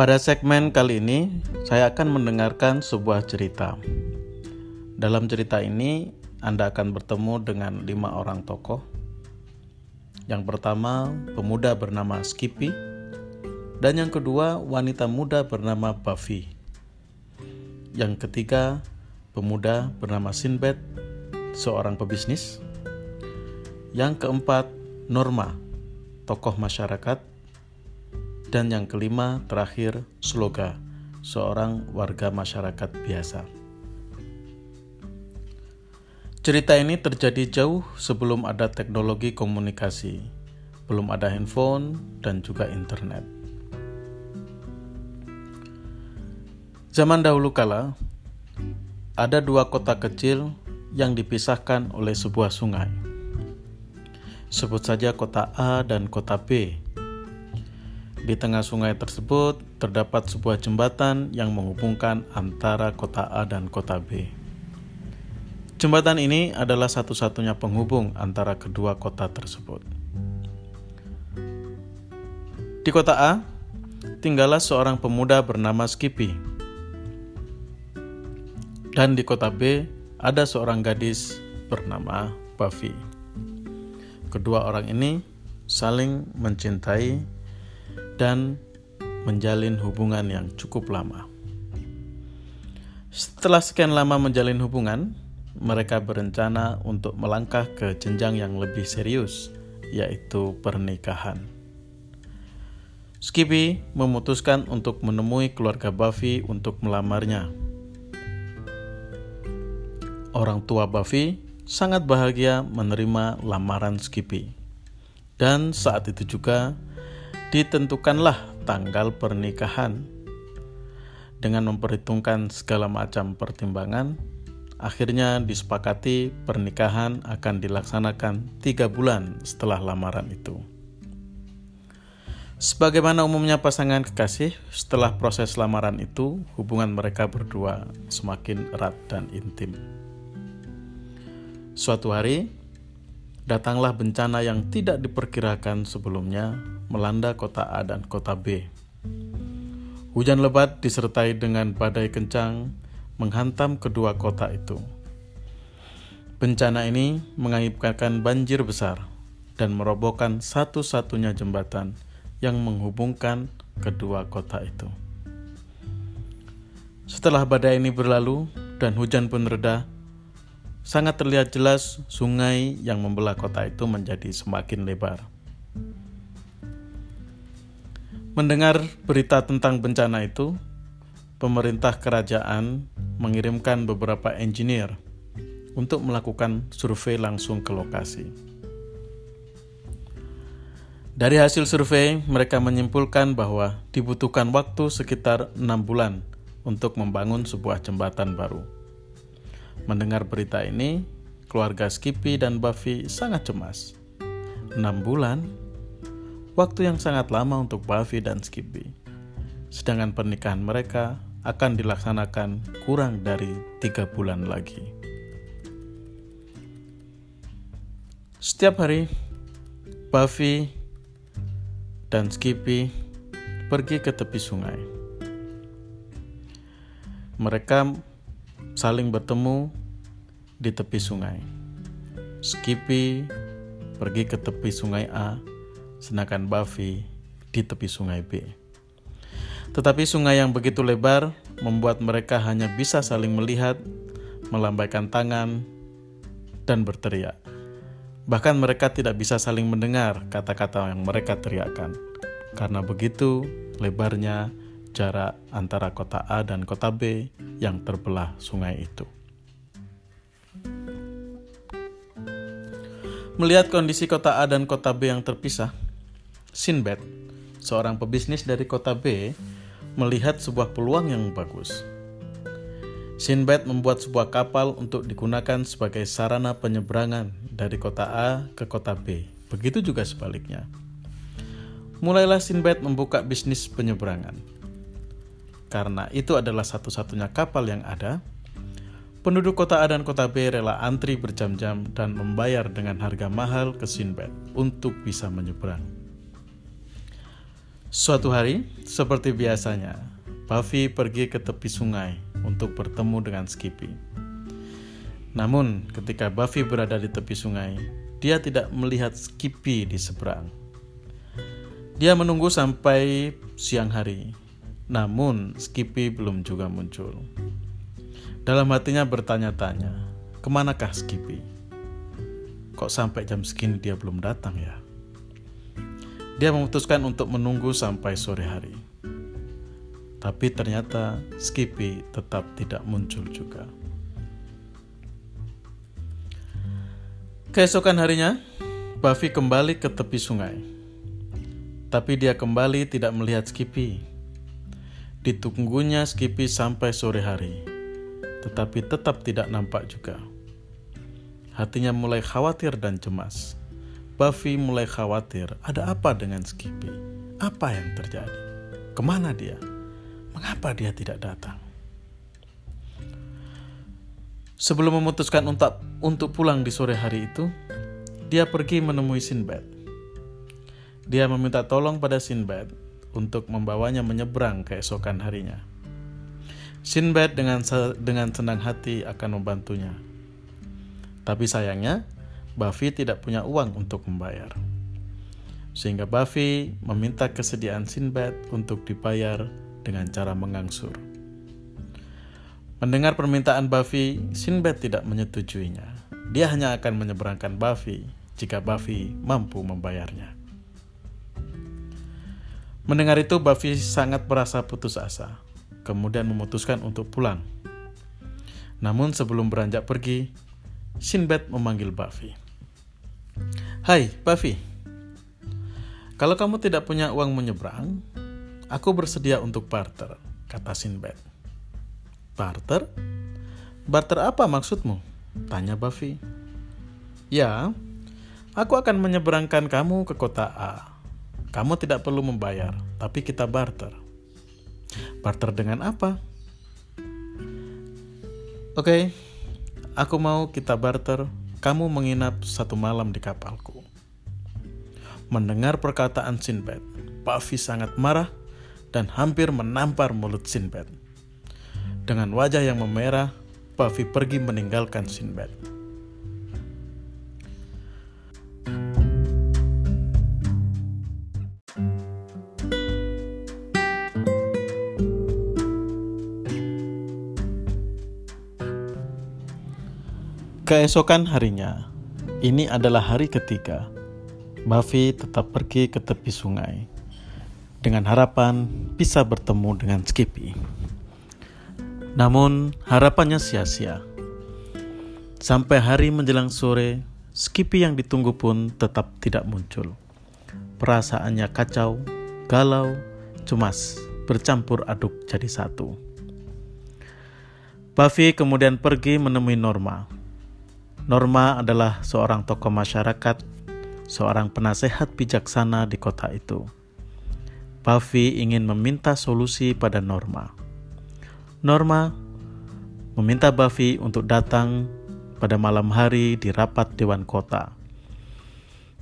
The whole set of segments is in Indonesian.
Pada segmen kali ini, saya akan mendengarkan sebuah cerita. Dalam cerita ini, Anda akan bertemu dengan lima orang tokoh. Yang pertama, pemuda bernama Skippy, dan yang kedua, wanita muda bernama Buffy. Yang ketiga, pemuda bernama Sinbad, seorang pebisnis. Yang keempat, Norma, tokoh masyarakat. Dan yang kelima, terakhir, Sloga, seorang warga masyarakat biasa. Cerita ini terjadi jauh sebelum ada teknologi komunikasi, belum ada handphone, dan juga internet. Zaman dahulu kala, ada dua kota kecil yang dipisahkan oleh sebuah sungai. Sebut saja kota A dan kota B di tengah sungai tersebut terdapat sebuah jembatan yang menghubungkan antara kota A dan kota B. Jembatan ini adalah satu-satunya penghubung antara kedua kota tersebut. Di kota A, tinggallah seorang pemuda bernama Skippy. Dan di kota B, ada seorang gadis bernama Buffy. Kedua orang ini saling mencintai dan menjalin hubungan yang cukup lama. Setelah sekian lama menjalin hubungan, mereka berencana untuk melangkah ke jenjang yang lebih serius, yaitu pernikahan. Skippy memutuskan untuk menemui keluarga Buffy untuk melamarnya. Orang tua Buffy sangat bahagia menerima lamaran Skippy. Dan saat itu juga ditentukanlah tanggal pernikahan. Dengan memperhitungkan segala macam pertimbangan, akhirnya disepakati pernikahan akan dilaksanakan tiga bulan setelah lamaran itu. Sebagaimana umumnya pasangan kekasih, setelah proses lamaran itu, hubungan mereka berdua semakin erat dan intim. Suatu hari, datanglah bencana yang tidak diperkirakan sebelumnya melanda kota A dan kota B. Hujan lebat disertai dengan badai kencang menghantam kedua kota itu. Bencana ini mengakibatkan banjir besar dan merobohkan satu-satunya jembatan yang menghubungkan kedua kota itu. Setelah badai ini berlalu dan hujan pun reda, sangat terlihat jelas sungai yang membelah kota itu menjadi semakin lebar. Mendengar berita tentang bencana itu, pemerintah kerajaan mengirimkan beberapa engineer untuk melakukan survei langsung ke lokasi. Dari hasil survei, mereka menyimpulkan bahwa dibutuhkan waktu sekitar enam bulan untuk membangun sebuah jembatan baru. Mendengar berita ini, keluarga Skippy dan Buffy sangat cemas. Enam bulan waktu yang sangat lama untuk Buffy dan Skippy. Sedangkan pernikahan mereka akan dilaksanakan kurang dari tiga bulan lagi. Setiap hari, Buffy dan Skippy pergi ke tepi sungai. Mereka saling bertemu di tepi sungai. Skippy pergi ke tepi sungai A sedangkan Buffy di tepi sungai B. Tetapi sungai yang begitu lebar membuat mereka hanya bisa saling melihat, melambaikan tangan, dan berteriak. Bahkan mereka tidak bisa saling mendengar kata-kata yang mereka teriakkan. Karena begitu lebarnya jarak antara kota A dan kota B yang terbelah sungai itu. Melihat kondisi kota A dan kota B yang terpisah, Sinbad, seorang pebisnis dari kota B, melihat sebuah peluang yang bagus. Sinbad membuat sebuah kapal untuk digunakan sebagai sarana penyeberangan dari kota A ke kota B. Begitu juga sebaliknya. Mulailah Sinbad membuka bisnis penyeberangan. Karena itu adalah satu-satunya kapal yang ada, penduduk kota A dan kota B rela antri berjam-jam dan membayar dengan harga mahal ke Sinbad untuk bisa menyeberang. Suatu hari, seperti biasanya, Buffy pergi ke tepi sungai untuk bertemu dengan Skippy. Namun, ketika Buffy berada di tepi sungai, dia tidak melihat Skippy di seberang. Dia menunggu sampai siang hari, namun Skippy belum juga muncul. Dalam hatinya bertanya-tanya, ke manakah Skippy? Kok sampai jam segini dia belum datang ya? Dia memutuskan untuk menunggu sampai sore hari. Tapi ternyata Skippy tetap tidak muncul juga. Keesokan harinya, Buffy kembali ke tepi sungai. Tapi dia kembali tidak melihat Skippy. Ditunggunya Skippy sampai sore hari, tetapi tetap tidak nampak juga. Hatinya mulai khawatir dan cemas. Buffy mulai khawatir ada apa dengan Skippy. Apa yang terjadi? Ke mana dia? Mengapa dia tidak datang? Sebelum memutuskan untuk, untuk pulang di sore hari itu, dia pergi menemui Sinbad. Dia meminta tolong pada Sinbad untuk membawanya menyeberang keesokan harinya. Sinbad dengan dengan senang hati akan membantunya. Tapi sayangnya, Buffy tidak punya uang untuk membayar. Sehingga Buffy meminta kesediaan Sinbad untuk dibayar dengan cara mengangsur. Mendengar permintaan Buffy, Sinbad tidak menyetujuinya. Dia hanya akan menyeberangkan Buffy jika Buffy mampu membayarnya. Mendengar itu, Buffy sangat merasa putus asa, kemudian memutuskan untuk pulang. Namun sebelum beranjak pergi, Sinbad memanggil Buffy. Hai, Buffy. Kalau kamu tidak punya uang menyeberang, aku bersedia untuk barter, kata Sinbad. Barter? Barter apa maksudmu? Tanya Buffy. Ya, aku akan menyeberangkan kamu ke kota A. Kamu tidak perlu membayar, tapi kita barter. Barter dengan apa? Oke, okay, Aku mau kita barter, kamu menginap satu malam di kapalku. Mendengar perkataan Sinbad, Buffy sangat marah dan hampir menampar mulut Sinbad. Dengan wajah yang memerah, Buffy pergi meninggalkan Sinbad. Keesokan harinya, ini adalah hari ketiga. Buffy tetap pergi ke tepi sungai dengan harapan bisa bertemu dengan Skippy. Namun, harapannya sia-sia. Sampai hari menjelang sore, Skippy yang ditunggu pun tetap tidak muncul. Perasaannya kacau, galau, cemas, bercampur aduk jadi satu. Buffy kemudian pergi menemui Norma, Norma adalah seorang tokoh masyarakat, seorang penasehat bijaksana di kota itu. Buffy ingin meminta solusi pada Norma. Norma meminta Buffy untuk datang pada malam hari di rapat Dewan Kota.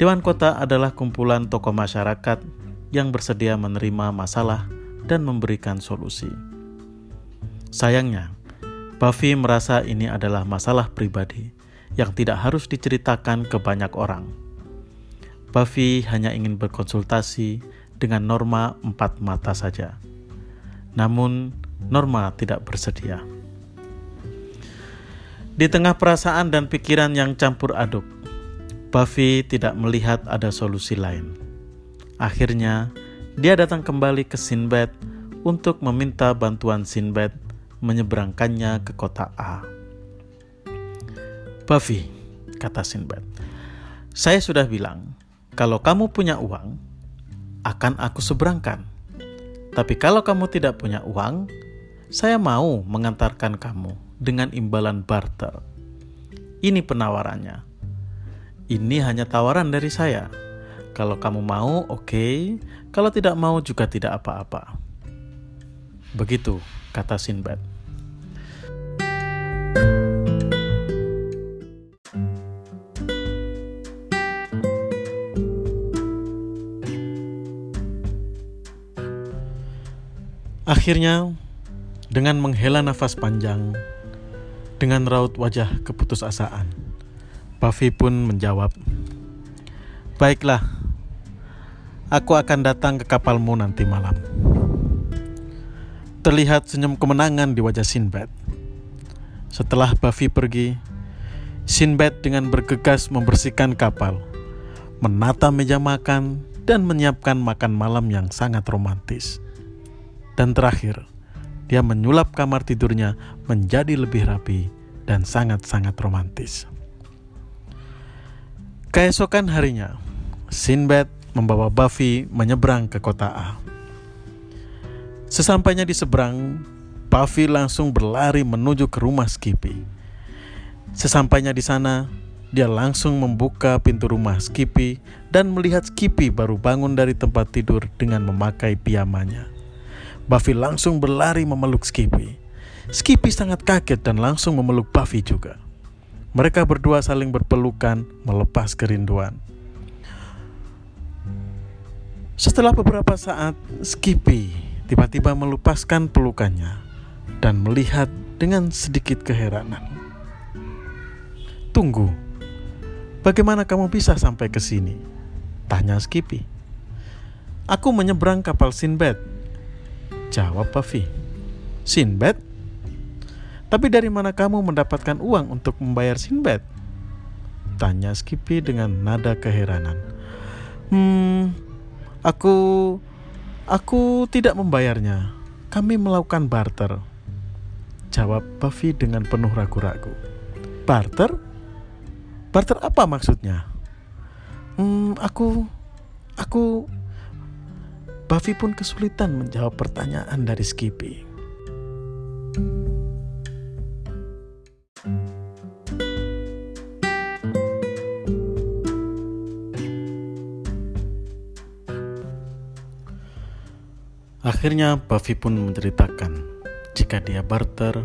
Dewan Kota adalah kumpulan tokoh masyarakat yang bersedia menerima masalah dan memberikan solusi. Sayangnya, Buffy merasa ini adalah masalah pribadi yang tidak harus diceritakan ke banyak orang. Buffy hanya ingin berkonsultasi dengan Norma empat mata saja. Namun, Norma tidak bersedia. Di tengah perasaan dan pikiran yang campur aduk, Buffy tidak melihat ada solusi lain. Akhirnya, dia datang kembali ke Sinbad untuk meminta bantuan Sinbad menyeberangkannya ke kota A. Buffy, kata Sinbad, saya sudah bilang, kalau kamu punya uang, akan aku seberangkan. Tapi kalau kamu tidak punya uang, saya mau mengantarkan kamu dengan imbalan barter. Ini penawarannya. Ini hanya tawaran dari saya. Kalau kamu mau, oke. Okay. Kalau tidak mau, juga tidak apa-apa. Begitu kata Sinbad. Akhirnya, dengan menghela nafas panjang, dengan raut wajah keputusasaan, Buffy pun menjawab, "Baiklah, aku akan datang ke kapalmu nanti malam." Terlihat senyum kemenangan di wajah Sinbad. Setelah Buffy pergi, Sinbad dengan bergegas membersihkan kapal, menata meja makan, dan menyiapkan makan malam yang sangat romantis. Dan terakhir, dia menyulap kamar tidurnya menjadi lebih rapi dan sangat-sangat romantis. Keesokan harinya, Sinbad membawa Buffy menyeberang ke kota A. Sesampainya di seberang, Buffy langsung berlari menuju ke rumah Skippy. Sesampainya di sana, dia langsung membuka pintu rumah Skippy dan melihat Skippy baru bangun dari tempat tidur dengan memakai piyamanya. Buffy langsung berlari memeluk Skippy. Skippy sangat kaget dan langsung memeluk Buffy juga. Mereka berdua saling berpelukan melepas kerinduan. Setelah beberapa saat, Skippy tiba-tiba melepaskan pelukannya dan melihat dengan sedikit keheranan. Tunggu, bagaimana kamu bisa sampai ke sini? Tanya Skippy. Aku menyeberang kapal Sinbad, Jawab Buffy. Sinbad? Tapi dari mana kamu mendapatkan uang untuk membayar Sinbad? Tanya Skippy dengan nada keheranan. Hmm, aku... Aku tidak membayarnya. Kami melakukan barter. Jawab Buffy dengan penuh ragu-ragu. Barter? Barter apa maksudnya? Hmm, aku... Aku Buffy pun kesulitan menjawab pertanyaan dari Skippy. Akhirnya Buffy pun menceritakan jika dia barter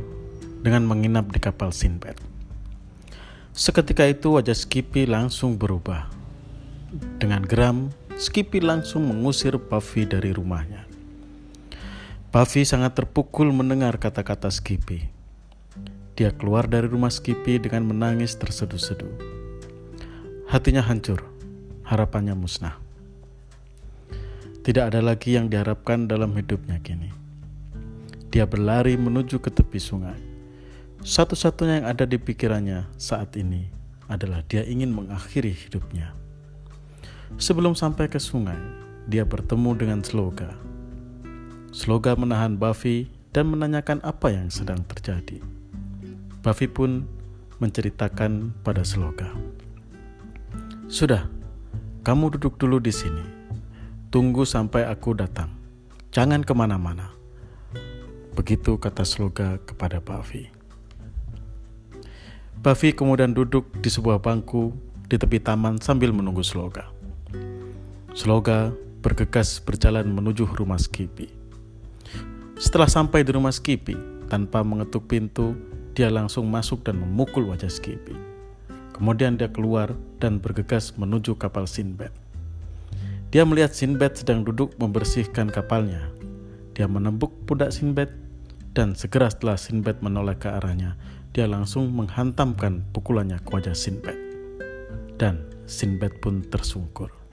dengan menginap di kapal Sinbad. Seketika itu wajah Skippy langsung berubah. Dengan geram, Skippy langsung mengusir Buffy dari rumahnya. Buffy sangat terpukul mendengar kata-kata Skippy. Dia keluar dari rumah Skippy dengan menangis terseduh-seduh. Hatinya hancur, harapannya musnah. Tidak ada lagi yang diharapkan dalam hidupnya kini. Dia berlari menuju ke tepi sungai. Satu-satunya yang ada di pikirannya saat ini adalah dia ingin mengakhiri hidupnya. Sebelum sampai ke sungai, dia bertemu dengan Sloga. Sloga menahan Buffy dan menanyakan apa yang sedang terjadi. Buffy pun menceritakan pada Sloga. Sudah, kamu duduk dulu di sini. Tunggu sampai aku datang. Jangan ke mana-mana. Begitu kata Sloga kepada Buffy. Buffy kemudian duduk di sebuah bangku di tepi taman sambil menunggu Sloga. Sloga bergegas berjalan menuju rumah Skippy. Setelah sampai di rumah Skippy, tanpa mengetuk pintu, dia langsung masuk dan memukul wajah Skippy. Kemudian dia keluar dan bergegas menuju kapal Sinbad. Dia melihat Sinbad sedang duduk membersihkan kapalnya. Dia menembuk pundak Sinbad dan segera setelah Sinbad menoleh ke arahnya, dia langsung menghantamkan pukulannya ke wajah Sinbad. Dan Sinbad pun tersungkur.